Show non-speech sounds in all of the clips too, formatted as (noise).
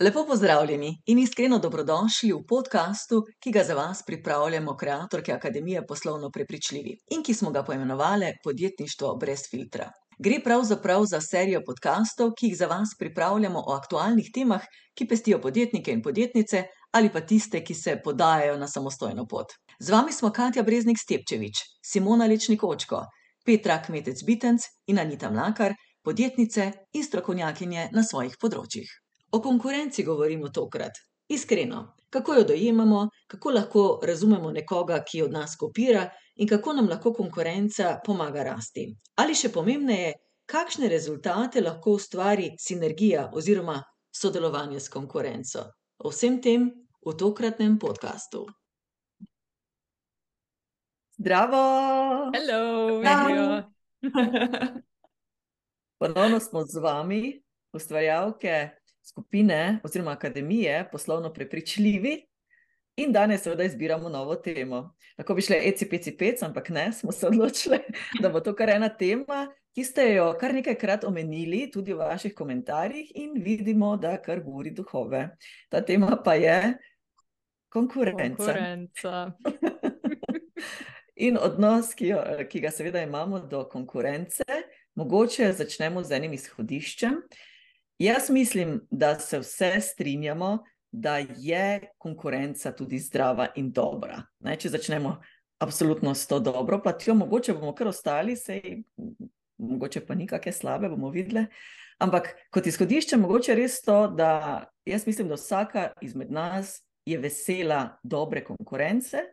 Lepo pozdravljeni in iskreno dobrodošli v podkastu, ki ga za vas pripravljamo ustvarjalke Akademije Poslovno Prepričljivi in ki smo ga poimenovali Podjetništvo brez filtra. Gre pravzaprav za serijo podkastov, ki jih za vas pripravljamo o aktualnih temah, ki pestijo podjetnike in podjetnice ali pa tiste, ki se podajajo na samostojno pot. Z vami smo Katja Breznik Stepčevič, Simona Lečnik Očko, Petra Kmetec Bitenc in Anita Mlakar, podjetnice in strokovnjakinje na svojih področjih. O konkurenci govorimo tokrat. Iskreno, kako jo dojemamo, kako lahko razumemo nekoga, ki od nas kopira, in kako nam lahko konkurenca pomaga rasti. Ali še pomembneje, kakšne rezultate lahko ustvari sinergija oziroma sodelovanje s konkurenco. O vsem tem v tokratnem podkastu. Zdravo! Hello, Zdravo. (laughs) Ponovno smo z vami, ustvarjalke skupine oziroma Akademije Poslovno Prepričljivi. In danes seveda izbiramo novo temo. Lahko bi šle ECPCPC, ampak ne, smo se odločili, da bo to kar ena tema, ki ste jo kar nekajkrat omenili, tudi v vaših komentarjih, in vidimo, da kar buri duhove. Ta tema pa je konkurenca. Konkurenca. In odnos, ki, jo, ki ga seveda imamo do konkurence, mogoče začnemo z enim izhodiščem. Jaz mislim, da se vse strinjamo, da je konkurenca tudi zdrava in dobra. Ne, če začnemo absolutno s to dobro platjo, mogoče bomo kar ostali, sej, mogoče pa nikakve slabe, bomo videli. Ampak kot izhodišče, mogoče res to, da jaz mislim, da vsaka izmed nas je vesela dobre konkurence,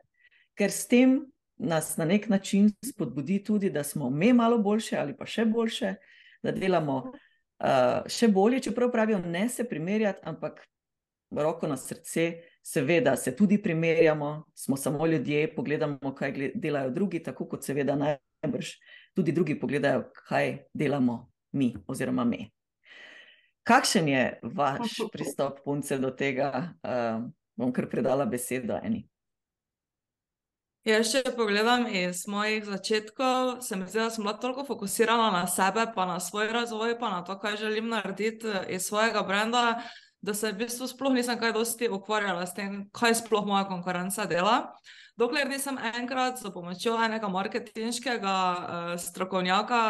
ker s tem nas na nek način spodbudi tudi, da smo mi malo boljše ali pa še boljše, da delamo uh, še bolje, čeprav pravijo, ne se primerjati, ampak roko na srce, seveda se tudi primerjamo, smo samo ljudje, pogledamo, kaj delajo drugi, tako kot seveda najbrž tudi drugi pogledajo, kaj delamo mi oziroma mi. Kakšen je vaš (laughs) pristop, punce, do tega? Uh, bom kar predala besedo eni. Jaz, če pogledam iz mojih začetkov, se mi zdi, da sem bila toliko fokusirana na sebe, pa na svoj razvoj, pa na to, kaj želim narediti iz svojega brenda, da se v bistvu sploh nisem kaj dosti ukvarjala s tem, kaj sploh moja konkurenca dela. Dokler nisem enkrat z pomočjo enega marketinškega uh, strokovnjaka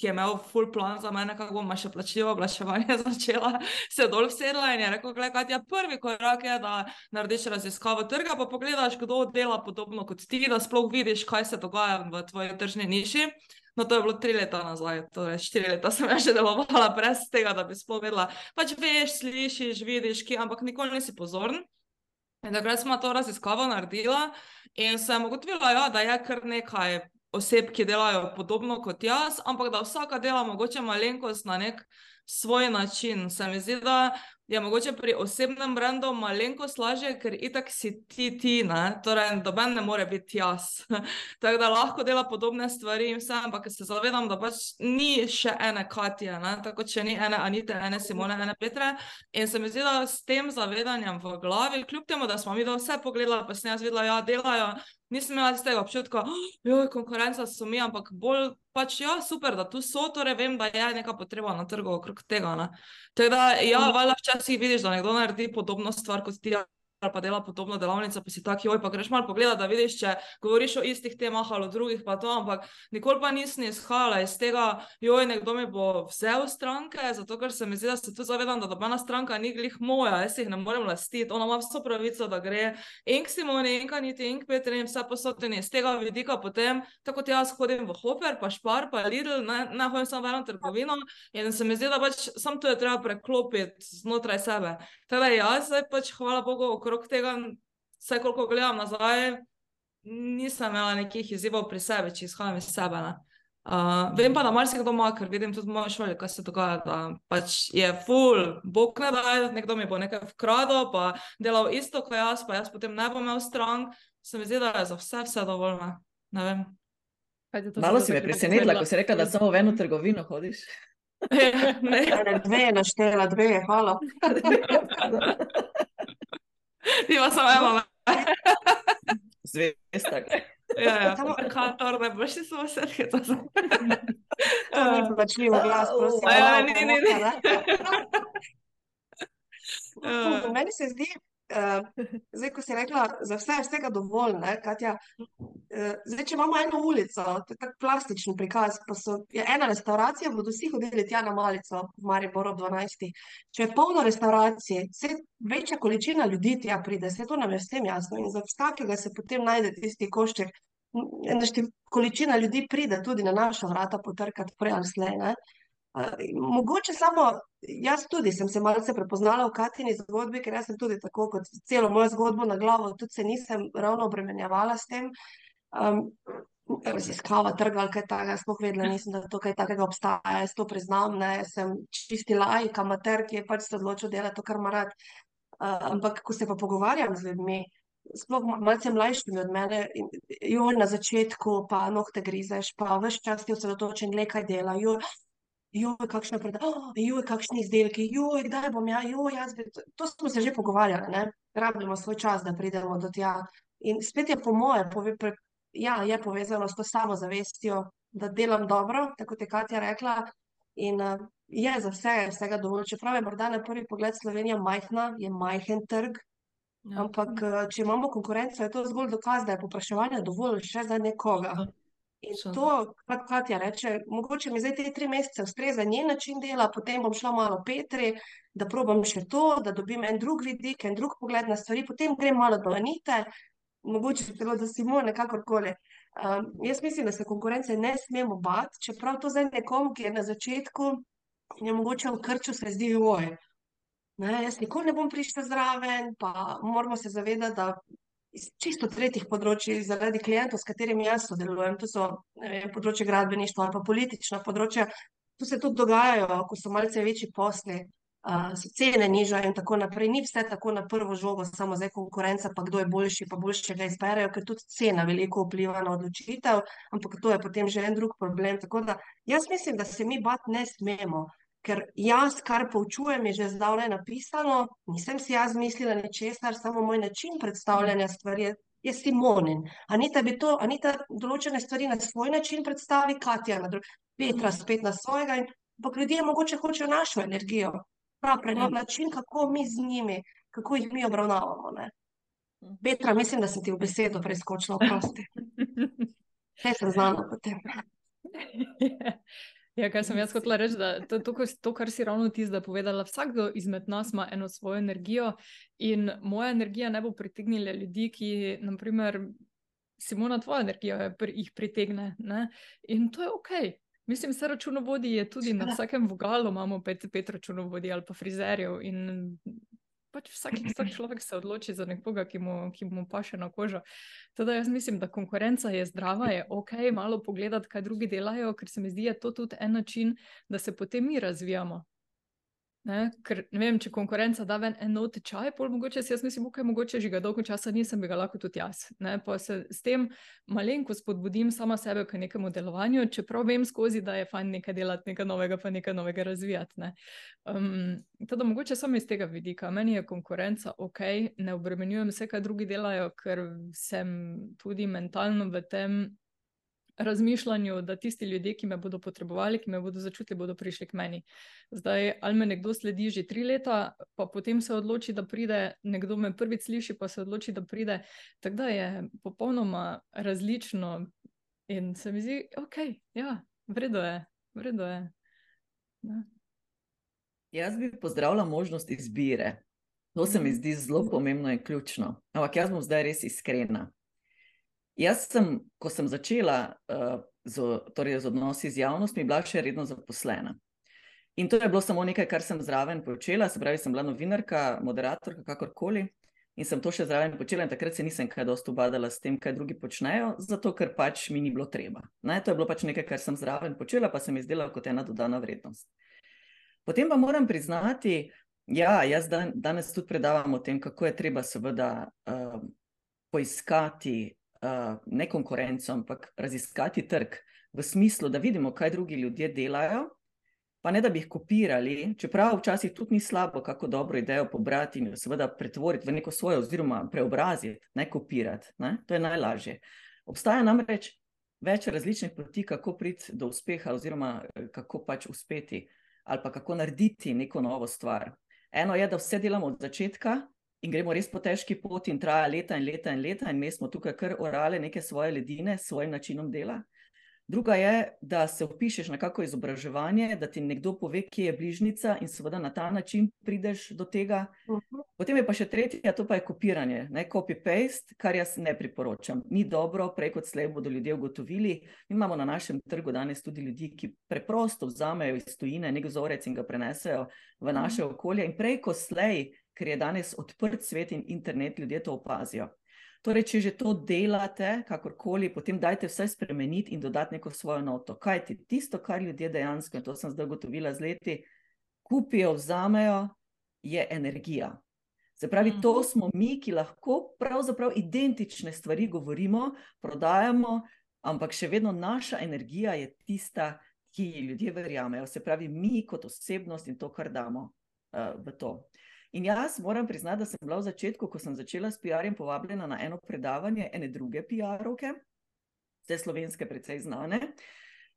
ki je imel full plan za mene, kako bom še plačljivo oglaševanje (laughs) začela, se dol vsedla in je rekel, kaj je prvi korak, je, da narediš raziskavo trga, pa pogledaš, kdo dela podobno kot ti, da sploh vidiš, kaj se dogaja v tvoji tržni niši. No, to je bilo tri leta nazaj, torej štiri leta sem že delovala (laughs) brez tega, da bi sploh vedela. Pač veš, slišiš, vidiš, ki, ampak nikoli nisi pozoren. In takrat smo to raziskavo naredila in sem ugotovila, ja, da je kar nekaj oseb, ki delajo podobno kot jaz, ampak da vsaka dela mogoče malenkost na nek svoj način. Se mi zdi, da je mogoče pri osebnem brendu malenkost lažje, ker itak si ti ti, ne? torej doben ne more biti jaz. (laughs) Tako da lahko dela podobne stvari in vse, ampak se zavedam, da pač ni še ene Katije, ne? tako če ni ene Anite, ene Simone, ene Petre. In se mi zdi, da s tem zavedanjem v glavi, kljub temu, da smo mi da vse pogledali, pa sem jaz videla, ja, delajo, nisem imela tega občutka, da je konkurenca so mi, ampak bolj pač ja, super, da tu so, torej vem, da je neka potreba na trgu okrog tega. Tako da, ja, valjda včasih vidiš, da nekdo naredi podobno stvar kot ti ali pa dela podobno delavnico, pa si taki, oj, pa greš malo pogledat, da vidiš, če govoriš o istih temah ali o drugih, pa to, ampak nikoli pa nisem izhajala iz tega, joj, nekdo mi bo vzel stranke, zato ker se mi zdi, da se tu zavedam, da dobena stranka ni glih moja, jaz jih ne morem lastiti, ona ima vso pravico, da gre in k Simoni, in k Aniti, in k Petri, in vse posodene iz tega vidika potem, tako kot jaz hodim v Hopper, pa Špar, pa Lidl, ne, ne hodim samo v eno trgovino in se mi zdi, da pač sam to je treba preklopiti znotraj sebe. Teda jaz zdaj pač, hvala Bogu, okrog tega, vse koliko gledam nazaj, nisem imela nekih izzivov pri sebi, če izhajam iz sebe. Uh, vem pa, da marsikdo ima, ker vidim tudi v moji šoli, kaj se dogaja, da pač je full, bog ne da, nekdo mi bo nekaj vkradil, pa delal isto kot jaz, pa jaz potem ne bom imel stran. Se mi zdi, da je za vse, vse dovoljno. Ne vem. Malo si me presenetila, ko si rekla, da samo v eno trgovino hodiš. (laughs) (laughs) ne, dve, naštela dve, hvala. (laughs) Ti pa samo eno. (laughs) Zvesta. Ja, ja, samo kantor, ne boš si samo za. To ni plačljivo glas, prosim. Ja, ni, ni, ni. Uh, (laughs) meni se zdi, uh, zdaj, ko si rekla, za vse je vsega dovolj. Ne, Katja, uh, zdaj, če imamo eno ulico, to je tako plastičen prikaz, pa so, ena restauracija, bodo vsi hodili tja na malico, v Mariboru ob 12. Če je polno restauracij, se večja količina ljudi tja pride, se to nam je vsem jasno in za vsakega se potem najde tisti košček. Količina ljudi pride tudi na naša vrata potrkati prej ali slej. Mogoče samo jaz tudi sem se malce prepoznala v Katini zgodbi, ker sem tudi tako kot celo mojo zgodbo na glavo, tudi se nisem ravno obremenjevala s tem. Um, raziskava trga ali kaj takega, sploh vedela nisem, da to kaj takega obstaja, jaz to priznam, ne, sem čisti lajk, amater, ki je pač se odločil delati to, kar ima rad. Uh, ampak, ko se pa pogovarjam z ljudmi, sploh malce mlajšimi od mene, jo na začetku pa nohte grizeš, pa veš čas ti osredotočen, le kaj dela, jo, joj, kakšne predavanja, joj, kakšni izdelki, joj, kdaj bom ja, joj, jaz bi. To smo se že pogovarjali, ne? rabimo svoj čas, da pridemo do tja. In spet je po moje, pove, pre, ja, je povezano s to samozavestjo, da delam dobro, tako je Katja rekla. In uh, je za vse, vsega dovolj. Čeprav je morda na prvi pogled Slovenija majhna, je majhen trg. Ja. Ampak, če imamo konkurenco, je to zgolj dokaz, da je popraševanje dovolj še za nekoga. In so. to, kar Katja reče, mogoče mi zdaj te tri mesece ustreza njen način dela, potem bom šla malo Petri, da probam še to, da dobim en drug vidik, en drug pogled na stvari, potem grem malo do Anite, mogoče celo do Simone, kakorkoli. Um, jaz mislim, da se konkurence ne smemo bati, čeprav to zdaj nekom, ki je na začetku, je mogoče v krču se zdi voj. Ne, jaz nikoli ne bom prišla zraven, pa moramo se zavedati, da iz čisto tretjih področji, zaradi klientov, s katerimi jaz sodelujem, to so vem, področje gradbeništva ali pa politična področja. Tu se tudi dogajajo, ko so malce večji posli, uh, cene nižje in tako naprej. Ni vse tako na prvo žogo, samo zdaj konkurenca, pa kdo je boljši, pa boljše ga izberejo, ker tudi cena veliko vpliva na odločitev, ampak to je potem že en drug problem. Tako da jaz mislim, da se mi bat ne smemo. Ker jaz, kar poučujem, je že zdavnaj napisano, nisem si jaz mislila ničesar, samo moj način predstavljanja stvari je, je Simonin. Anita bi to, Anita določene stvari na svoj način predstavi, Katja na drug, Petra spet na svojega, in pa ljudje mogoče hočejo našo energijo, pravi ja. način, kako mi z njimi, kako jih mi obravnavamo. Ne? Petra, mislim, da sem ti v besedo preskočila, prosti. Vse (laughs) sem znala potem. (laughs) Ja, kaj sem jaz hotela reči, da to, to, to, kar si ravno ti zdaj povedala, vsakdo izmed nas ima eno svojo energijo in moja energija ne bo pritegnila ljudi, ki, naprimer, Simona, tvoja energija jih pritegne. Ne? In to je ok. Mislim, da računovodje je tudi na vsakem vogalu, imamo pet, pet računovodij ali pa frizerjev. In pač vsak, vsak (laughs) človek se odloči za nekoga, ki mu, ki mu paše na kožo. Teda jaz mislim, da konkurenca je zdrava, je ok, malo pogledati, kaj drugi delajo, ker se mi zdi, da je to tudi en način, da se potem mi razvijamo. Ne? Ker ne vem, če konkurenca da ven eno tečaj, pol mogoče si jaz mislim, ok, mogoče že ga dolgo časa nisem, bi ga lahko tudi jaz. Ne? Pa se s tem malenko spodbudim sama sebe k nekemu delovanju, čeprav vem skozi, da je fajn nekaj delati, nekaj novega, pa nekaj novega razvijati. Ne? Um, teda mogoče samo iz tega vidika, meni je konkurenca ok, ne obremenjujem se, kaj drugi delajo, ker sem tudi mentalno v tem razmišljanju, da tisti ljudje, ki me bodo potrebovali, ki me bodo začutili, bodo prišli k meni. Zdaj, ali me nekdo sledi že tri leta, pa potem se odloči, da pride, nekdo me prvič sliši, pa se odloči, da pride. Tako da je popolnoma različno in se mi zdi, ok, ja, vredno je, vredno je. Ja. Jaz bi pozdravila možnost izbire. To se mi zdi zelo pomembno in ključno. Ampak jaz bom zdaj res iskrena. Jaz sem, ko sem začela uh, z, torej z odnosi z javnostmi, bila še redno zaposlena. In to je bilo samo nekaj, kar sem zraven počela, se pravi, sem bila novinarka, moderatorka, kakorkoli. In sem to še zraven počela, in takrat se nisem kaj dosto ubadala s tem, kaj drugi počnejo, zato ker pač mi ni bilo treba. Ne? To je bilo pač nekaj, kar sem zraven počela, pa se mi zdela kot ena dodana vrednost. Potem pa moram priznati, ja, jaz dan, danes tudi predavam o tem, kako je treba seveda uh, poiskati ne konkurenco, ampak raziskati trg v smislu, da vidimo, kaj drugi ljudje delajo, pa ne da bi jih kopirali, čeprav včasih tudi ni slabo, kako dobro idejo pobrati in jo seveda pretvoriti v neko svojo, oziroma preobraziti, ne kopirati. Ne? To je najlažje. Obstaja namreč več različnih poti, kako priti do uspeha, oziroma eh, kako pač uspeti, ali pa kako narediti neko novo stvar. Eno je, da vse delamo od začetka in gremo res po težki poti in traja leta in leta in leta, in mi smo tukaj kar orale neke svoje ledine s svojim načinom dela. Druga je, da se upišeš na kako izobraževanje, da ti nekdo pove, kje je bližnica in seveda na ta način prideš do tega. Mhm. Potem je pa še tretja, to pa je kopiranje, ne copy-paste, kar jaz ne priporočam. Ni dobro, prej kot slej bodo ljudje ugotovili. Mi imamo na našem trgu danes tudi ljudi, ki preprosto vzamejo iz tujine nek vzorec in ga prenesejo v naše okolje. In prej kot slej, ker je danes odprt svet in internet, ljudje to opazijo. Torej, če že to delate, kakorkoli, potem dajte vse spremeniti in dodati neko svojo noto. Kaj ti tisto, kar ljudje dejansko, in to sem zdaj ugotovila z leti, kupijo, vzamejo, je energija. Se pravi, to Mhm. smo mi, ki lahko pravzaprav identične stvari govorimo, prodajamo, ampak še vedno naša energija je tista, ki ji ljudje verjamejo. Se pravi, mi kot osebnost in to, kar damo uh, v to. In jaz moram priznati, da sem bila v začetku, ko sem začela s PR-jem, povabljena na eno predavanje ene druge PR-ovke, vse slovenske, precej znane.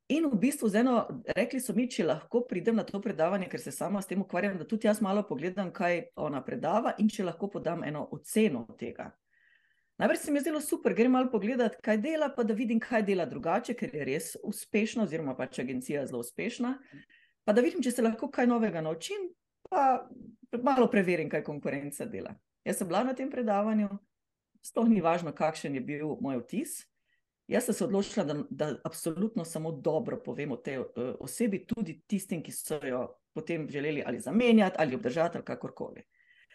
In v bistvu z eno, rekli so mi, če lahko pridem na to predavanje, ker se sama s tem ukvarjam, da tudi jaz malo pogledam, kaj ona predava in če lahko podam eno oceno tega. Najprej se mi je zdelo super, grem malo pogledat, kaj dela, pa da vidim, kaj dela drugače, ker je res uspešna, oziroma pač agencija je zelo uspešna. Pa da vidim, če se lahko kaj novega naučim, pa malo preverim, kaj konkurenca dela. Jaz sem bila na tem predavanju, sploh ni važno, kakšen je bil moj vtis. Jaz sem se odločila, da, da absolutno samo dobro povem o tej osebi, tudi tistim, ki so jo potem želeli ali zamenjati ali obdržati ali kakorkoli.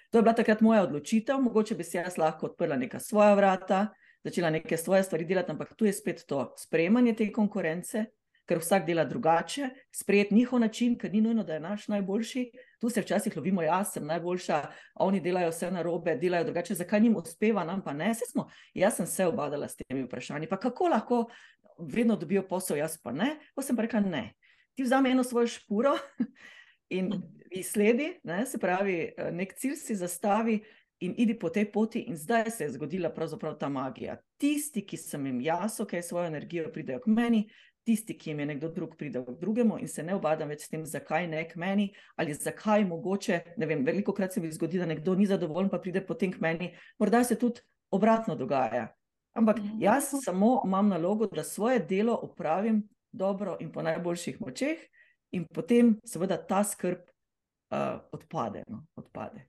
To je bila takrat moja odločitev, mogoče bi se jaz lahko odprla neka svoja vrata, začela neke svoje stvari delati, ampak tu je spet to sprejemanje te konkurence, ker vsak dela drugače, sprejeti njihov način, ker ni nujno, da je naš najboljši. Tu se včasih lovimo, jaz sem najboljša, oni delajo vse na robe, delajo drugače, zakaj jim uspeva, nam pa ne. Smo, jaz sem se obadala s temi vprašanji, pa kako lahko vedno dobijo posel, jaz pa ne. Pa sem pa rekla, ne. Ti vzame eno svojo špuro (laughs) in izsledi, se pravi, nek cilj si zastavi. In idi po tej poti, in zdaj se je zgodila pravzaprav ta magija. Tisti, ki sem jim jaz, ok, svojo energijo pridejo k meni, tisti, ki jim je nekdo drug, pride k drugemu in se ne obadam več s tem, zakaj ne k meni ali zakaj mogoče. Ne vem, veliko krat se mi zgodi, da nekdo ni zadovoljen, pa pride potem k meni. Morda se tudi obratno dogaja. Ampak jaz samo imam nalogo, da svoje delo opravim dobro in po najboljših močeh, in potem seveda ta skrb uh, odpade. No, odpade.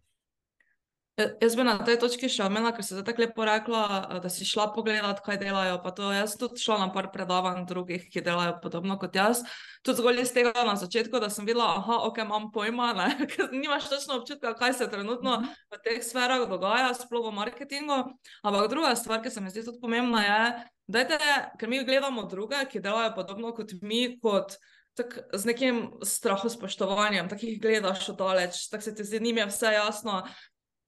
Jaz bi na tej točki še omenila, ker si zdaj tako lepo rekla, da si šla pogledat, kaj delajo. Pa to jaz tudi šla na par predavanj drugih, ki delajo podobno kot jaz. Tudi zgolj iz tega na začetku, da sem videla, aha, ok, imam pojma, ne, (laughs) ker nimaš točno občutka, kaj se trenutno v teh sferah dogaja, sploh v marketingu. Ampak druga stvar, ki se mi zdi tudi pomembna, je, dajte, ker mi gledamo druge, ki delajo podobno kot mi, kot. Tak, z nekim strahospoštovanjem, tako jih gledaš od daleč, tako se ti zdi, njim je vse jasno,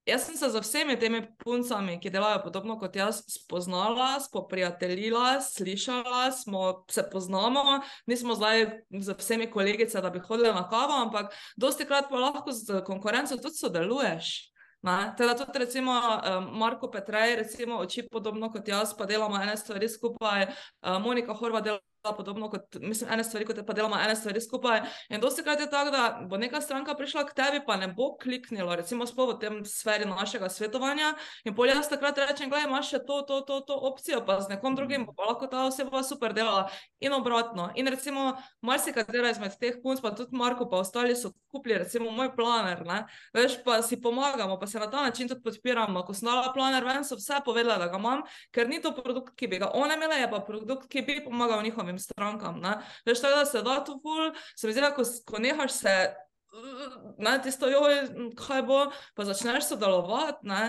Jaz sem se z vsemi temi puncami, ki delajo podobno kot jaz, spoznala, spoprijateljila, slišala, smo se poznamo, nismo zdaj z vsemi kolegice, da bi hodili na kavo, ampak dosti krat pa lahko z konkurenco tudi sodeluješ. Teda tudi recimo Marko Petrej, recimo oči podobno kot jaz, pa delamo ene stvari skupaj, Monika Horva dela podobno kot, mislim, ene stvari, kot pa delamo ene stvari skupaj. In dosti krat je tako, da bo neka stranka prišla k tebi, pa ne bo kliknilo, recimo sploh v tem sferi našega svetovanja. In pol jaz takrat rečem, gledaj, imaš še to, to, to, to opcijo, pa z nekom drugim bo pa lahko ta oseba super delala. In obratno. In recimo marsikatera izmed teh punc, pa tudi Marko, pa ostali so kupili recimo moj planer, ne. Veš, pa si pomagamo, pa se na ta način tudi podpiramo. Ko sem dala planer ven, so vse povedala, da ga imam, ker ni to produkt, ki bi ga one imele, je pa produkt, ki bi pomagal njihovim strankam. Ne? Veš, tako da se da to ful, se mi zdi, ko, ko nehaš se, ne, tisto, joj, kaj bo, pa začneš sodelovati, ne,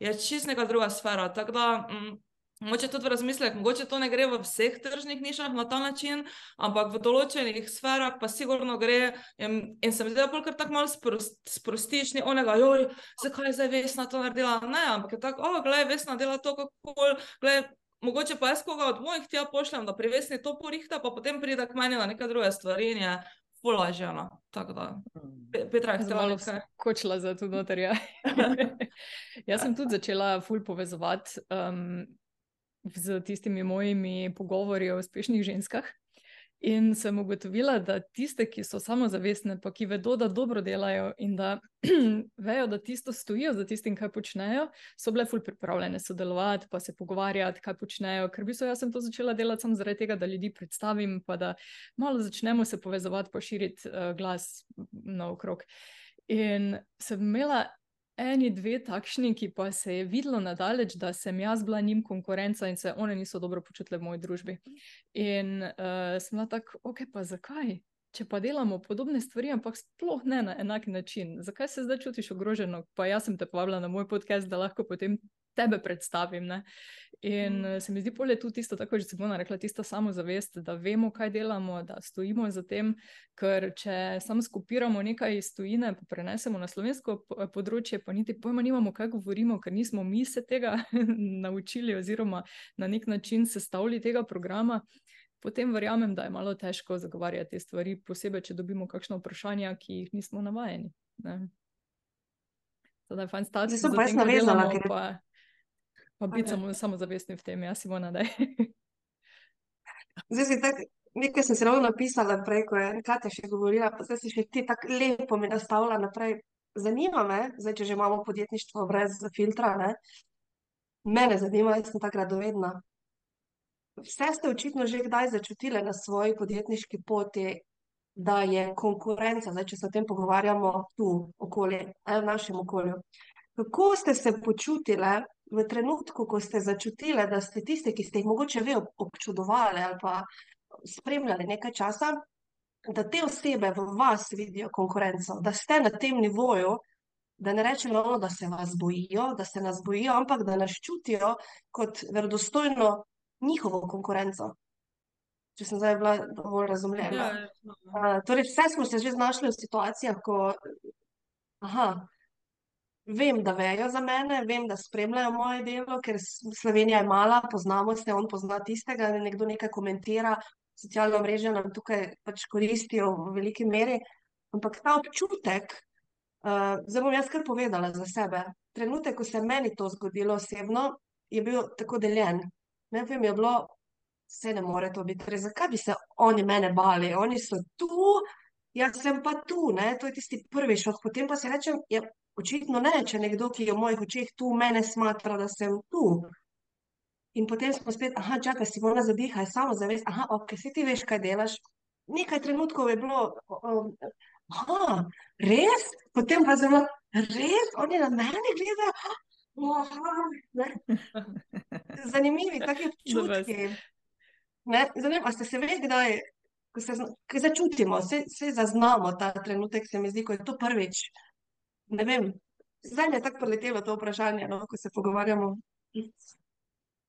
je čist neka druga sfera. Tako da, mm, mogoče tudi v razmislek, mogoče to ne gre v vseh tržnih nišah na ta način, ampak v določenih sferah pa sigurno gre in, in se mi zdi, da kar tako malo sprost, sprostiš, ni onega, joj, zakaj je zdaj Vesna to naredila, ne, ampak je tako, o, gledaj, Vesna dela to, kako, gledaj, Mogoče pa jaz koga od mojih tja pošljem, da privesni to porihta, pa potem pride k meni na neke druge stvari in je fulažena. Tako da, Petra, je malo skočila za to notarja. (laughs) jaz sem tudi začela ful povezovati um, z tistimi mojimi pogovori o uspešnih ženskah. In sem ugotovila, da tiste, ki so samozavestne, pa ki vedo, da dobro delajo in da (clears throat) vejo, da tisto stojijo za tistim, kaj počnejo, so bile fulj pripravljene sodelovati, pa se pogovarjati, kaj počnejo. Ker bi so jaz to začela delati samo zaradi tega, da ljudi predstavim, pa da malo začnemo se povezovati, pa širiti uh, glas naokrog. In sem imela eni, dve takšni, ki pa se je videlo nadalječ, da sem jaz bila njim konkurenca in se one niso dobro počutile v moji družbi. In uh, sem bila tako, ok, pa zakaj? Če pa delamo podobne stvari, ampak sploh ne na enak način, zakaj se zdaj čutiš ogroženo? Pa jaz sem te povabila na moj podcast, da lahko potem tebe predstavim. Ne? In mm. se mi zdi, da je tu tisto, tako že se bomo rekla, tista samozavest, da vemo, kaj delamo, da stojimo za tem. Ker če samo skopiramo nekaj iz tujine, pa prenesemo na slovensko področje, pa niti pojma nimamo, kaj govorimo, ker nismo mi se tega (laughs) naučili, oziroma na nek način sestavili tega programa. Potem verjamem, da je malo težko zagovarjati te stvari, posebej, če dobimo kakšno vprašanje, ki jih nismo navajeni. Zdaj, fajn stati. Zdaj sem pa jaz navezala, ker je. Pa biti okay. samo, samo zavestni v tem, jaz si moram da. Zdaj si tako, nekaj sem se ravno napisala prej, ko je Katja še govorila, pa zdaj si še ti tako lepo mi nastavila naprej. Zanima me, zdaj, če že imamo podjetništvo brez filtra, ne? mene zanima, jaz sem tako radovedna. Vse ste očitno že kdaj začutili na svoji podjetniški poti, da je konkurenca, zdaj, če se o tem pogovarjamo tu, okolje, v našem okolju. Kako ste se počutili, v trenutku, ko ste začutili, da ste tiste, ki ste jih mogoče vi občudovali ali pa spremljali nekaj časa, da te osebe v vas vidijo konkurenco, da ste na tem nivoju, da ne rečemo, no, da se vas bojijo, da se nas bojijo, ampak da nas čutijo kot verodostojno njihovo konkurenco. Če sem zdaj bila dovolj razumljena. Uh, torej, vse smo se že znašli v situacijah, ko. Aha, vem, da vejo za mene, vem, da spremljajo moje delo, ker Slovenija je mala, poznamo se, on pozna tistega, da nekdo nekaj komentira, socialna mreža nam tukaj pač koristijo v veliki meri. Ampak ta občutek, uh, zdaj bom jaz kar povedala za sebe. Trenutek, ko se je meni to zgodilo osebno, je bil tako deljen. Ne vem, je bilo, vse ne more to biti. Torej, zakaj bi se oni mene bali? Oni so tu, jaz sem pa tu, ne? to je tisti prvi šok. Potem pa si rečem, ja, Očitno ne, če nekdo, ki je v mojih očeh tu, mene smatra, da sem tu. In potem smo spet, ah, čakaj, si mora zadihaj, samo zavest, ah, ok, si ti veš, kaj delaš. Nekaj trenutkov je bilo, ah, res, potem pa zelo, res, oni na mene gledajo. (laughs) Zanimivi, taki občutki. Zanimivo, a ste se veš, kdaj, ko se začutimo, se, se zaznamo ta trenutek, se mi zdi, ko je to prvič ne vem, zdaj je tako preletelo to vprašanje, no, ko se pogovarjamo.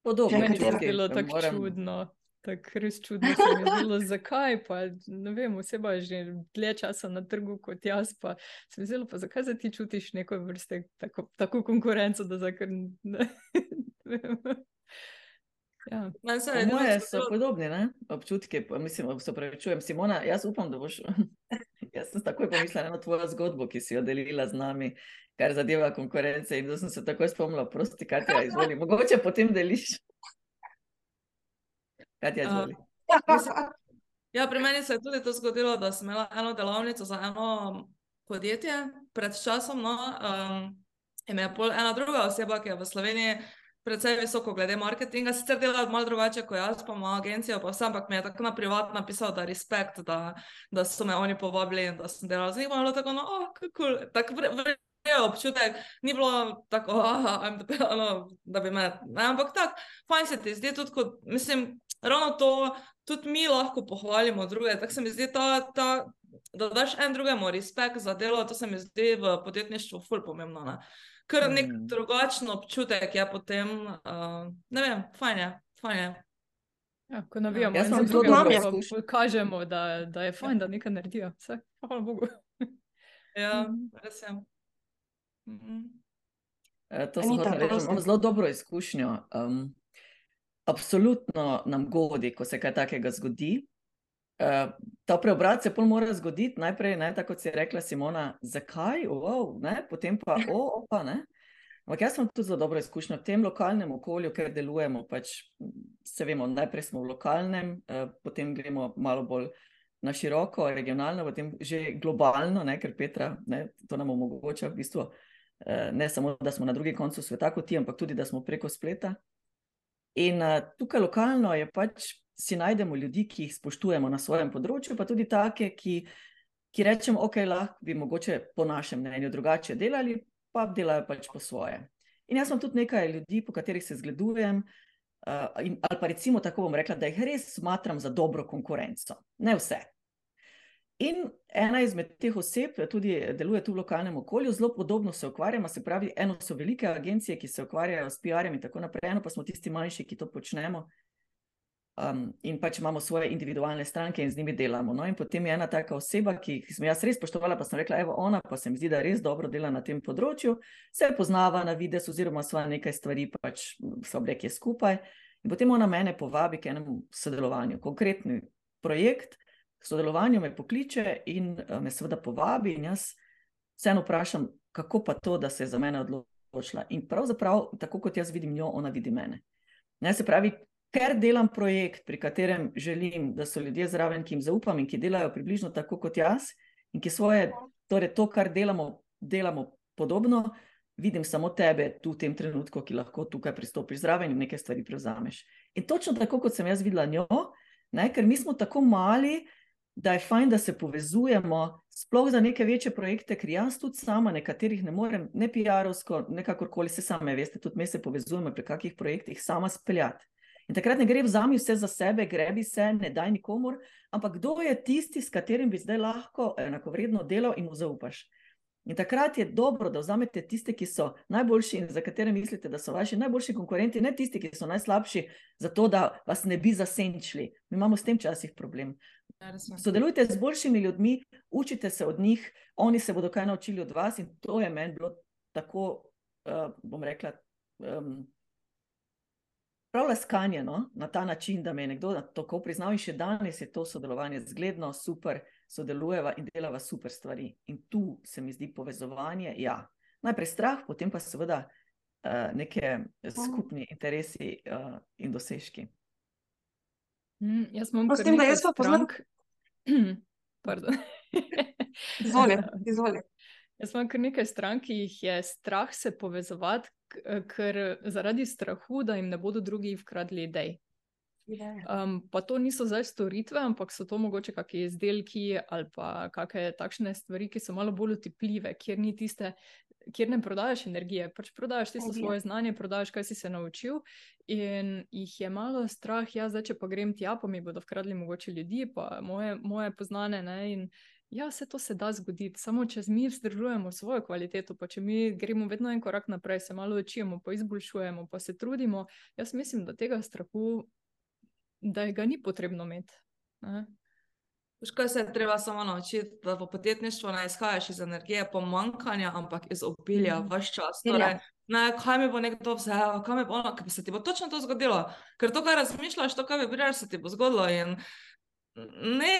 Podobno je bilo tako moram... čudno. Tako res čudno se mi je zdelo, zakaj. Pa, ne vem, oseba je že dlje časa na trgu kot jaz. Pa se mi zdelo, pa zakaj se ti čutiš neko vrste tako, tako konkurenco, da zakaj ne. (laughs) Ja. Moje so podobne ne? občutke, pa, mislim, se pravi, čujem, Simona, jaz upam, da boš. (laughs) jaz sem takoj pomislila na tvojo zgodbo, ki si jo delila z nami, kar zadeva konkurence. In da sem se takoj spomnila, prosti, kaj ti je izvoli. Mogoče potem deliš. Ti je izvoli? Uh, ja, pri meni se je tudi to zgodilo, da sem imela eno delavnico za eno podjetje pred časom. No, um, in je pol ena druga oseba, ki je v Sloveniji precej visoko glede marketinga, sicer dela malo drugače kot jaz, pa ima agencijo, pa vse, ampak mi je tako na privat napisal, da respekt, da, da so me oni povabili in da sem delal z njim, bilo tako, no, oh, cool. tako vre. Je občutek, ni bilo tako, aha, the, no, da bi me. Ne, ampak tako, fajn se ti zdi tudi, kot, mislim, ravno to, tudi mi lahko pohvalimo druge. Tako se mi zdi, ta, ta, da daš en drugemu respekt za delo, to se mi zdi v podjetništvu ful pomembno. Ne kar nek mm. drugačen občutek je potem, uh, ne vem, fajn je. Fajn je. Ja, ko navijamo, ja, tudi mi, da kažemo, da, da je fajn, da nekaj naredijo. Vse, hvala Bogu. ja, mhm. res je. -hmm. e, to smo reči, imamo zelo dobro izkušnjo. Um, absolutno nam godi, ko se kaj takega zgodi. Uh, ta preobrat se pol mora zgoditi najprej, ne, tako kot si rekla Simona, zakaj, wow, ne, potem pa, o, opa, ne. Ampak jaz sem tudi zelo dobro izkušnja v tem lokalnem okolju, ker delujemo. Pač, se vemo, najprej smo v lokalnem, eh, potem gremo malo bolj na široko, regionalno, potem že globalno, ne, ker Petra ne, to nam omogoča v bistvu. Eh, ne samo, da smo na drugem koncu sveta kot ti, ampak tudi, da smo preko spleta. In uh, tukaj lokalno je pač si najdemo ljudi, ki jih spoštujemo na svojem področju, pa tudi take, ki, ki rečemo, ok, lahko bi mogoče po našem mnenju drugače delali, pa delajo pač po svoje. In jaz sem tudi nekaj ljudi, po katerih se zgledujem, uh, in, ali pa recimo tako bom rekla, da jih res smatram za dobro konkurenco. Ne vse, In ena izmed teh oseb tudi deluje tu v lokalnem okolju, zelo podobno se ukvarjamo. Se pravi, eno so velike agencije, ki se ukvarjajo s PR-jem in tako naprej, eno pa smo tisti manjši, ki to počnemo. Um, in pač imamo svoje individualne stranke in z njimi delamo. No, in potem je ena taka oseba, ki sem jaz res spoštovala, pa sem rekla, evo, ona pa se mi zdi, da res dobro dela na tem področju, se poznava na vides, oziroma sva nekaj stvari, pač so reke skupaj. In potem ona mene povabi k enemu sodelovanju, konkretni projekt, sodelovanju me pokliče in eh, me seveda povabi, in jaz vseeno vprašam, kako pa to, da se je za mene odločila. In pravzaprav, tako kot jaz vidim njo, ona vidi mene. Ne, se pravi, ker delam projekt, pri katerem želim, da so ljudje zraven, ki jim zaupam in ki delajo približno tako kot jaz, in ki svoje, torej to, kar delamo, delamo podobno. Vidim samo tebe tu v tem trenutku, ki lahko tukaj pristopiš zraven in nekaj stvari prevzameš. In točno tako, kot sem jaz videla njo, ne, ker mi smo tako mali, da je fajn, da se povezujemo, sploh za neke večje projekte, ker jaz tudi sama nekaterih ne morem, ne PR-ovsko, nekakorkoli se same, veste, tudi mi se povezujemo pri kakih projektih, sama speljati. In takrat ne gre vzami vse za sebe, grebi se, ne daj nikomor, ampak kdo je tisti, s katerim bi zdaj lahko enakovredno delal in mu zaupaš. In takrat je dobro, da vzamete tiste, ki so najboljši in za katere mislite, da so vaši najboljši konkurenti, ne tisti, ki so najslabši, zato da vas ne bi zasenčili. Mi imamo s tem časih problem. Sodelujte z boljšimi ljudmi, učite se od njih, oni se bodo kaj naučili od vas, in to je meni bilo tako, uh, bom rekla, um, prav laskanjeno na ta način, da me je nekdo tako priznal, in še danes je to sodelovanje zgledno, super, sodelujeva in delava super stvari. In tu se mi zdi povezovanje. Ja. Najprej strah, potem pa seveda uh, neke skupni interesi uh, in dosežki. Mm, jaz imam tudi nekaj strank. (clears throat) (laughs) Izvoli, (laughs) izvoli. Jaz imam kar nekaj strank, ki jih je strah se povezovati, ker zaradi strahu, da jim ne bodo drugi vkradli idej. Um, pa to niso zdaj storitve, ampak so to mogoče kakšni izdelki ali pa kakšne takšne stvari, ki so malo bolj utepljive, kjer ni tiste kjer ne prodajaš energije, pač prodajaš tisto svoje znanje, prodajaš, kaj si se naučil. In jih je malo strah, ja, zdaj, če pa grem tja, pa mi bodo vkradli mogoče ljudi, pa moje, moje poznane. Ne, in ja, se to se da zgoditi, samo če mi vzdržujemo svojo kvaliteto, pa če mi gremo vedno en korak naprej, se malo učimo, pa izboljšujemo, pa se trudimo. Jaz mislim, da tega strahu, da ga ni potrebno imeti. Ne. Škoda se je treba samo naučiti, da v podjetništvu ne izhajaš iz energije pomankanja, ampak iz obilja, mm. vaš čas. Torej, ne, kaj mi bo nekdo vzel, kaj mi bo ono, ker se ti bo točno to zgodilo. Ker to, kar razmišljaš, to, kar bi bilo, se ti bo zgodilo. In... Ne,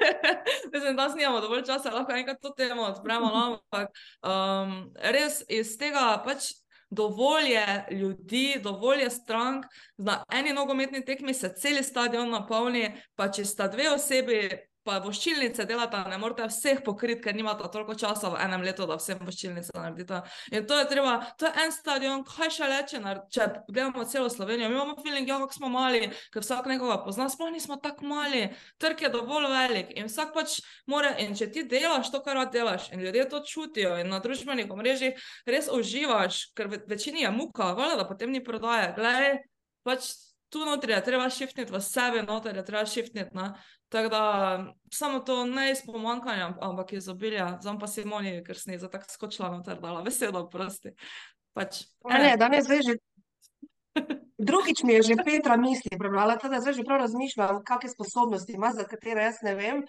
(laughs) mislim, da snimamo dovolj časa, lahko enkrat to temo odpremo. No, ampak um, res iz tega pač dovolj je ljudi, dovolj je strank, na eni nogometni tekmi se cel stadion napolni, pa če sta dve osebi pa voščilnice delata, ne morete vseh pokriti, ker nimate toliko časa v enem letu, da vsem voščilnice naredite. In to je treba, to je en stadion, kaj še reče, če gledamo celo Slovenijo. Mi imamo feeling, ja, kako smo mali, ker vsak nekoga pozna, sploh nismo tako mali, trg je dovolj velik in vsak pač more. In če ti delaš to, kar delaš, in ljudje to čutijo, in na družbenih omrežjih res uživaš, ker večini je muka, vele, da potem ni prodaje. Glej, pač tu notri je treba šiftniti v sebe, notri je treba šiftniti. Tako da samo to ne iz pomankanja, ampak iz obilja, zdaj pa si moni, ker si za tako skočila na trdala, veselo, prosti. Pač, ne, ne, danes zdaj že. (laughs) Drugič mi je že Petra misli prebrala, da zdaj že prav razmišljam, kakšne sposobnosti ima, za katere jaz ne vem.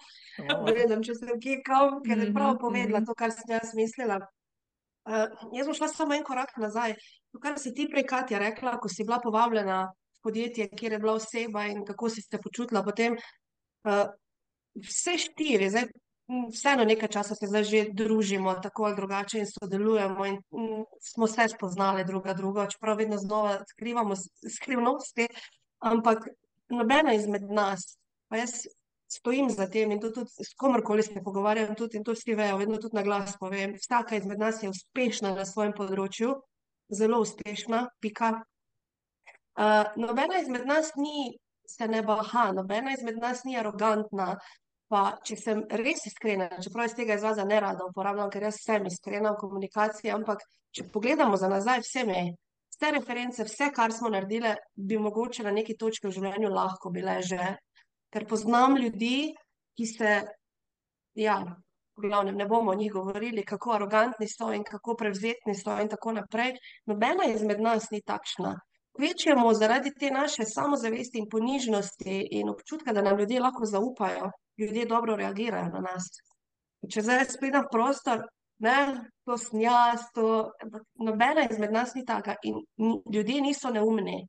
Gledam, če sem kje kam, ker je prav mhm, povedala mhm. to, kar sem jaz mislila. Uh, jaz bom šla samo en korak nazaj. To, kar si ti prej, Katja, rekla, ko si bila povabljena podjetje, kjer je bila oseba in kako si se počutila potem. Uh, vse štiri, zdaj, vseeno nekaj časa se zdaj že družimo tako ali drugače in sodelujemo in mm, smo se spoznali druga drugo, čeprav vedno znova skrivamo skrivnosti, ampak nobena izmed nas, pa jaz stojim za tem in to tudi s komorkoli se pogovarjam tudi to vsi vejo, vedno tudi na glas povem, vsaka izmed nas je uspešna na svojem področju, zelo uspešna, pika. Uh, nobena izmed nas ni se ne baha, nobena izmed nas ni arogantna, Pa, če sem res iskrena, čeprav jaz tega izraza ne rada uporabljam, ker jaz sem iskrena v komunikaciji, ampak če pogledamo za nazaj, vse me, vse reference, vse, kar smo naredili, bi mogoče na neki točki v življenju lahko bile že. Ker poznam ljudi, ki se, ja, v glavnem ne bomo o njih govorili, kako arogantni so in kako prevzetni so in tako naprej. Nobena izmed nas ni takšna. Kvečemo zaradi te naše samozavesti in ponižnosti in občutka, da nam ljudje lahko zaupajo, ljudje dobro reagirajo na nas. Če zdaj v prostor, ne, to sem jaz, to, nobena izmed nas ni taka in ljudje niso neumni.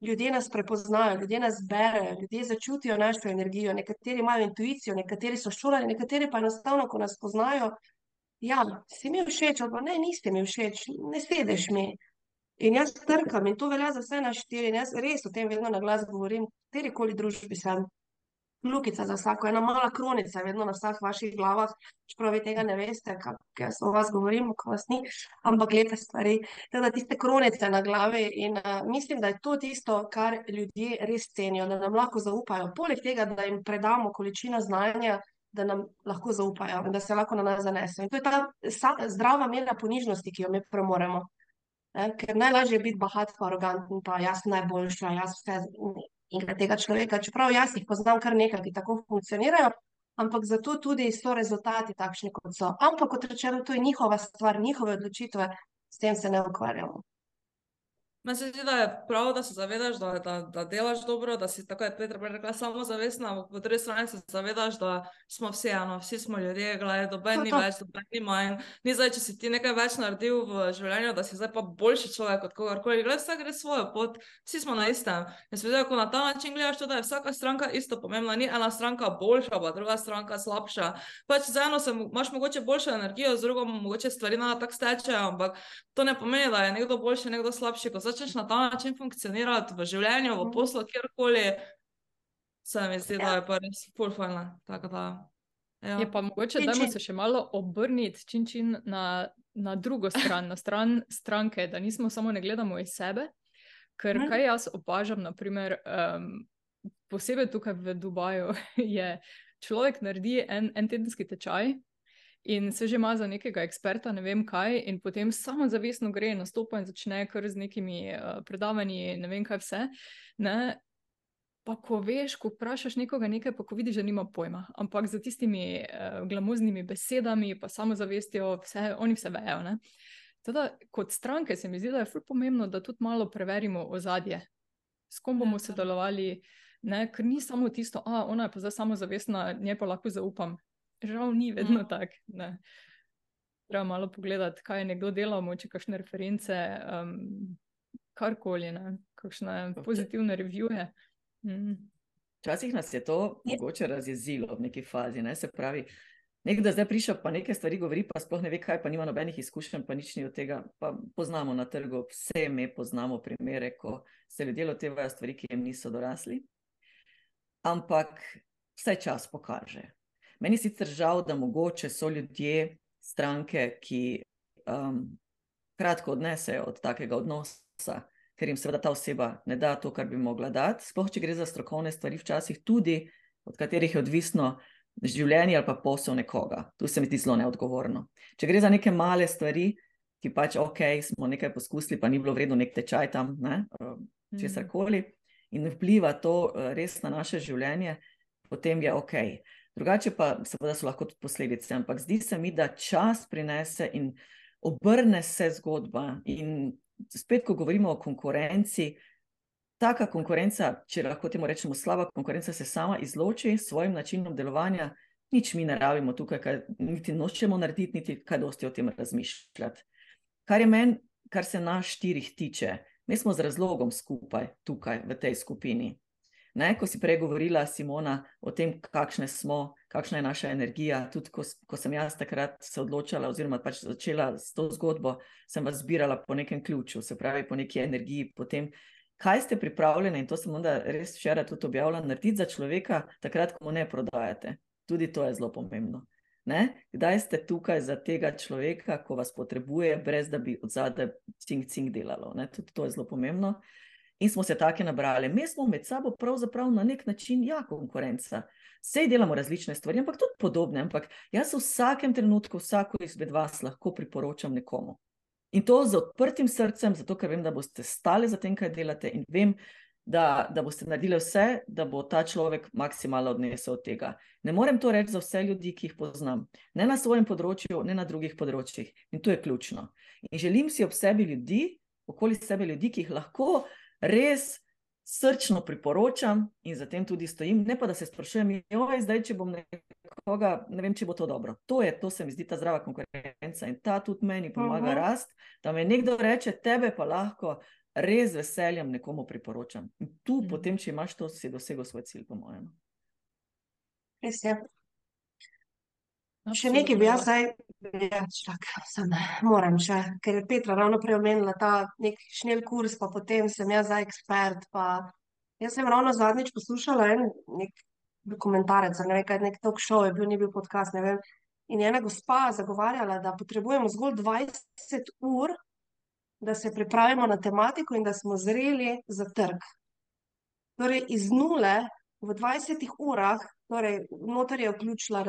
Ljudje nas prepoznajo, ljudje nas berejo, ljudje začutijo našo energijo. Nekateri imajo intuicijo, nekateri so šolani, nekateri pa enostavno, ko nas poznajo, ja, si mi všeč, ali pa ne, niste mi všeč, ne sedeš mi. In jaz trkam in to velja za vse naš štiri. In jaz res o tem vedno na glas govorim, v katerikoli družbi sem. Lukica za vsako, ena mala kronica, vedno na vseh vaših glavah, čeprav vi tega ne veste, kaj jaz o vas govorim, ko vas ni, ampak lepe stvari. Tako da tiste kronice na glavi in uh, mislim, da je to tisto, kar ljudje res cenijo, da nam lahko zaupajo. Poleg tega, da jim predamo količino znanja, da nam lahko zaupajo in da se lahko na nas zanesejo. In to je ta zdrava mera ponižnosti, ki jo mi premoremo. Ne? Ker najlažje je biti bahat, pa aroganten, pa jaz najboljša, jaz vse in tega človeka, čeprav jaz jih poznam kar nekaj, ki tako funkcionirajo, ampak zato tudi so rezultati takšni, kot so. Ampak, kot rečeno, to je njihova stvar, njihove odločitve, s tem se ne ukvarjamo. Meni se zdi, da je prav, da se zavedaš, da, da, da delaš dobro, da si tako je Petra rekla, samozavestna, ampak po drugi strani se zavedaš, da smo vsi eno, vsi smo ljudje, gledaj, doben To, ni več, doben ni manj. Ni zdaj, če si ti nekaj več naredil v življenju, da si zdaj pa boljši človek od kogarkoli. Gledaj, vsak gre svojo pot, vsi smo na istem. Jaz vidim, ko na ta način gledaš, to, da je vsaka stranka isto pomembna, ni ena stranka boljša, pa druga stranka slabša. Pač z eno se, imaš mogoče boljšo energijo, z drugo mogoče stvari na tako stečejo, ampak to ne pomeni, da je nekdo boljši, nekdo slabši. Začneš na ta način funkcionirati v življenju, v Mhm. poslu, kjerkoli, se mi zdi, da Ja. je pa res full fajn. Tako da. Ja. Je pa mogoče, da se še malo obrniti čin, čin na, na drugo stran, na stran stranke, da nismo samo ne gledamo iz sebe. Ker Mhm. kaj jaz opažam, naprimer, um, posebej tukaj v Dubaju, (laughs) je človek naredi en, en tedenski tečaj in se že ima za nekega eksperta, ne vem kaj, in potem samozavestno gre, nastopa in začne kar z nekimi uh, predavanji, ne vem kaj vse. Ne? Pa ko veš, ko vprašaš nekoga nekaj, pa ko vidiš, da nima pojma, ampak za tistimi uh, glamuznimi besedami, pa samozavestjo, vse, oni vse vejo. ne. Teda, kot stranke se mi zdi, da je ful pomembno, da tudi malo preverimo ozadje, s kom bomo Ja. sodelovali, ne? ker ni samo tisto, a ona je pa zdaj samozavestna, njej pa lahko zaupam. Žal ni vedno Mm. tako. ne. Treba malo pogledati, kaj je nekdo delal, moče kakšne reference, um, karkoli, ne? kakšne pozitivne revije. Mm. Včasih nas je to Ja. mogoče razjezilo v neki fazi. Ne? Se pravi, nekdo zdaj prišel, pa nekaj stvari govori, pa sploh ne ve, kaj, pa nima nobenih izkušenj, pa nič ni od tega. Pa poznamo na trgu, vse mi poznamo primere, ko se ljudje lotevajo stvari, ki jim niso dorasli. Ampak vse čas pokaže. Meni je sicer žal, da mogoče so ljudje, stranke, ki um, kratko odnesejo od takega odnosa, ker jim seveda ta oseba ne da to, kar bi mogla dati. Sploh, če gre za strokovne stvari, včasih tudi, od katerih je odvisno življenje ali pa posel nekoga. Tu se mi zdi zelo neodgovorno. Če gre za neke male stvari, ki pač ok, smo nekaj poskusili, pa ni bilo vredno nek tečaj tam, ne, česar koli, in vpliva to eh, res na naše življenje, potem je ok. Drugače pa seveda so lahko tudi posledice, ampak zdi se mi, da čas prinese in obrne se zgodba. In spet, ko govorimo o konkurenci, taka konkurenca, če lahko temu rečemo slaba konkurenca, se sama izloči s svojim načinom delovanja, nič mi ne rabimo tukaj, kaj, niti nočemo narediti, niti kaj dosti o tem razmišljati. Kar je meni, kar se nas štirih tiče, mi smo z razlogom skupaj tukaj v tej skupini. Ne, ko si prej govorila, Simona, o tem, kakšne smo, kakšna je naša energija. Tudi ko, ko sem jaz takrat se odločila, oziroma pač začela s to zgodbo, sem vas zbirala po nekem ključu, se pravi po neki energiji, potem. Kaj ste pripravljeni, in to sem onda res včeraj tudi objavila, narediti za človeka, takrat, ko mu ne prodajate? Tudi to je zelo pomembno. Ne? Kdaj ste tukaj za tega človeka, ko vas potrebuje, brez da bi od zadaj cink-cink delalo? Tudi to je zelo pomembno. In smo se tako nabrali. Mi smo med sabo pravzaprav na nek način, ja, konkurenca. Vse delamo različne stvari, ampak tudi podobne. Ampak jaz v vsakem trenutku, vsako izmed vas lahko priporočam nekomu. In to z odprtim srcem, zato ker vem, da boste stali za tem, kaj delate, in vem, da, da boste naredili vse, da bo ta človek maksimalno odnesel od tega. Ne morem to reči za vse ljudi, ki jih poznam, ne na svojem področju, ne na drugih področjih. In to je ključno. In želim si ob sebi ljudi, okoli sebe ljudi, ki jih lahko res srčno priporočam in zatem tudi stojim, ne pa da se sprašujem, joj, zdaj, če bom nekoga, ne vem, če bo to dobro. To je, to se mi zdi ta zdrava konkurenca in ta tudi meni pomaga uh -huh. rast, da me nekdo reče, tebe pa lahko res z veseljem nekomu priporočam. In tu, mm. potem, če imaš to, si dosegel svoj cilj, po mojem. Res je. Še nekaj bi jaz zdaj, ja, čak, sem, moram še, ker je Petra ravno prej omenila ta nek šnel kurs, pa potem sem jaz zdaj ekspert. Pa jaz sem ravno zadnjič poslušala en nek dokumentarec, ne vem, kaj nek talk show je bil, ni bil podcast, ne vem. In je ena gospa zagovarjala, da potrebujemo zgolj 20 ur, da se pripravimo na tematiko in da smo zreli za trg. Torej, iz nule v 20 urah, torej, notar je vključila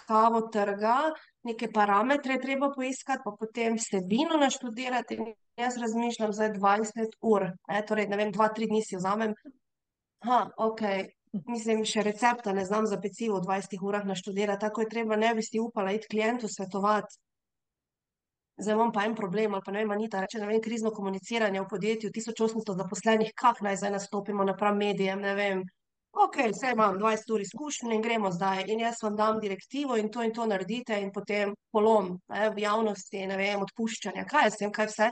raziskavo trga, neke parametre treba poiskati, pa potem vsebino naštudirati. Jaz razmišljam za 20 ur, ne, torej, ne vem, dva, tri dni si vzamem. Ha, ok. Mislim, še recepta ne znam za pecivo v 20 urah naštudirati, tako je treba, ne bi si upala iti klientu svetovati zdaj imam pa en problem, ali pa ne vem, Anita, reče, ne vem, krizno komuniciranje v podjetju, 1800 zaposlenih, kak naj zdaj nastopimo napram medijem, ne vem. Ok, vse imam 20 ur izkušnje in gremo zdaj. In jaz vam dam direktivo in to in to naredite, in potem polom ne, v javnosti, ne vem, odpuščanja. Kaj jaz vem, kaj vse.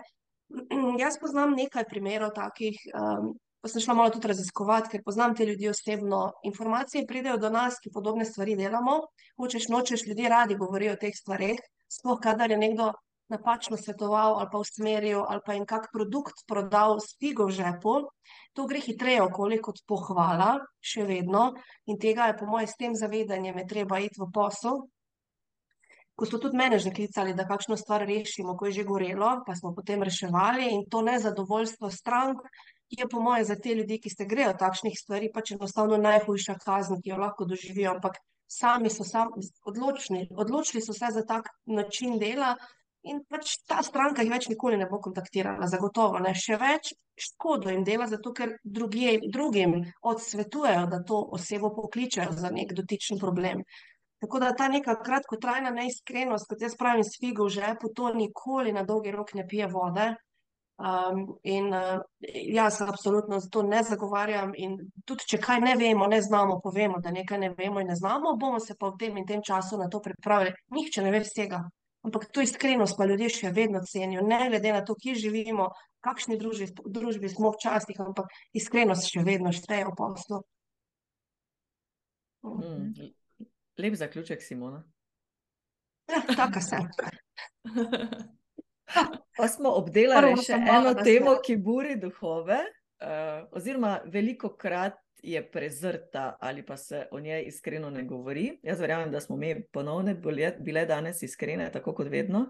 (clears throat) jaz poznam nekaj primerov takih. Um, Pa sem šla malo tudi raziskovati, ker poznam te ljudi osebno. Informacije pridejo do nas, ki podobne stvari delamo. Hočeš, nočeš, ljudje radi govorijo o teh stvareh. Sploh, kadar je nekdo napačno svetoval ali pa usmeril ali pa jim kak produkt prodal s figo v žepu, to gre hitreje okoli kot pohvala, še vedno. In tega je, po mojem, s tem zavedanjem je treba iti v posel. Ko so tudi mene že klicali, da kakšno stvar rešimo, ko je že gorelo, pa smo potem reševali in to nezadovoljstvo strank je, po mojem, za te ljudi, ki se grejo takšnih stvari, pač enostavno najhujša kazen, ki jo lahko doživijo. Ampak sami so sami odločni, odločili so se za tak način dela, In pač ta stranka jih več nikoli ne bo kontaktirala, zagotovo ne. Še več škodo jim dela, zato ker drugi, drugim odsvetujejo, da to osebo pokličejo za nek dotičen problem. Tako da ta neka kratkotrajna neiskrenost, kot jaz pravim, s figo v žepu, to nikoli na dolgi rok ne pije vode. Um, in uh, jaz absolutno za to ne zagovarjam. In tudi, če kaj ne vemo, ne znamo, povemo, da nekaj ne vemo in ne znamo, bomo se pa v tem in tem času na to pripravili. Nihče ne ve vsega. Ampak to iskrenost pa ljudje še vedno cenijo, ne glede na to, kje živimo, kakšni družbi, družbi smo včasih, ampak iskrenost še vedno šteje v poslu. Mm. Lep zaključek, Simona. Ja, tako se. (laughs) pa smo obdelali še eno temo, ki buri duhove, uh, oziroma veliko krat je prezrta ali pa se o njej iskreno ne govori. Jaz verjamem, da smo mi ponovno bile danes iskrene, tako kot vedno.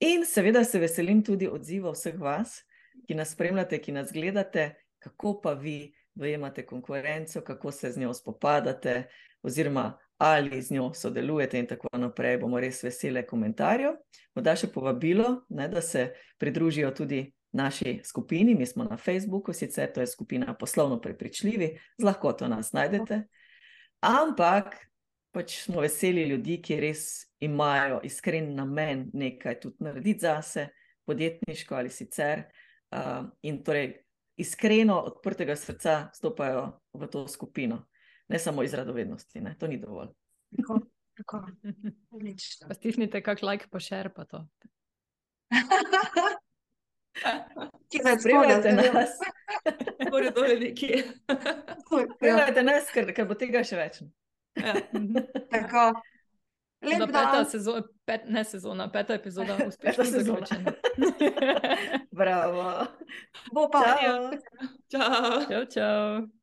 In seveda se veselim tudi odziva vseh vas, ki nas spremljate, ki nas gledate, kako pa vi dojemate konkurenco, kako se z njo spopadate, oziroma ali z njo sodelujete in tako naprej. Bomo res vesele komentarjev. Morda še povabilo, ne, da se pridružijo tudi naši skupini, mi smo na Facebooku, sicer to je skupina Poslovno prepričljivi, z lahkoto nas najdete. Ampak pač smo veseli ljudi, ki res imajo iskren namen nekaj tudi narediti zase, podjetniško ali sicer. Uh, in torej iskreno, odprtega srca stopajo v to skupino, ne samo iz radovednosti, ne? to ni dovolj. Tako, tako. Stisnite kak like, pa šer pa to. (laughs) (laughs) Ki nas spremljate, nas. Morajo (laughs) to nekje. (laughs) Spremljate nas, ker, ker bo tega še več. Ja. Tako. Da Lep peta sezona, pet, ne sezona, peta epizoda uspešno zaključena. Bravo. Bo pa. Čau. Čau. čau, čau.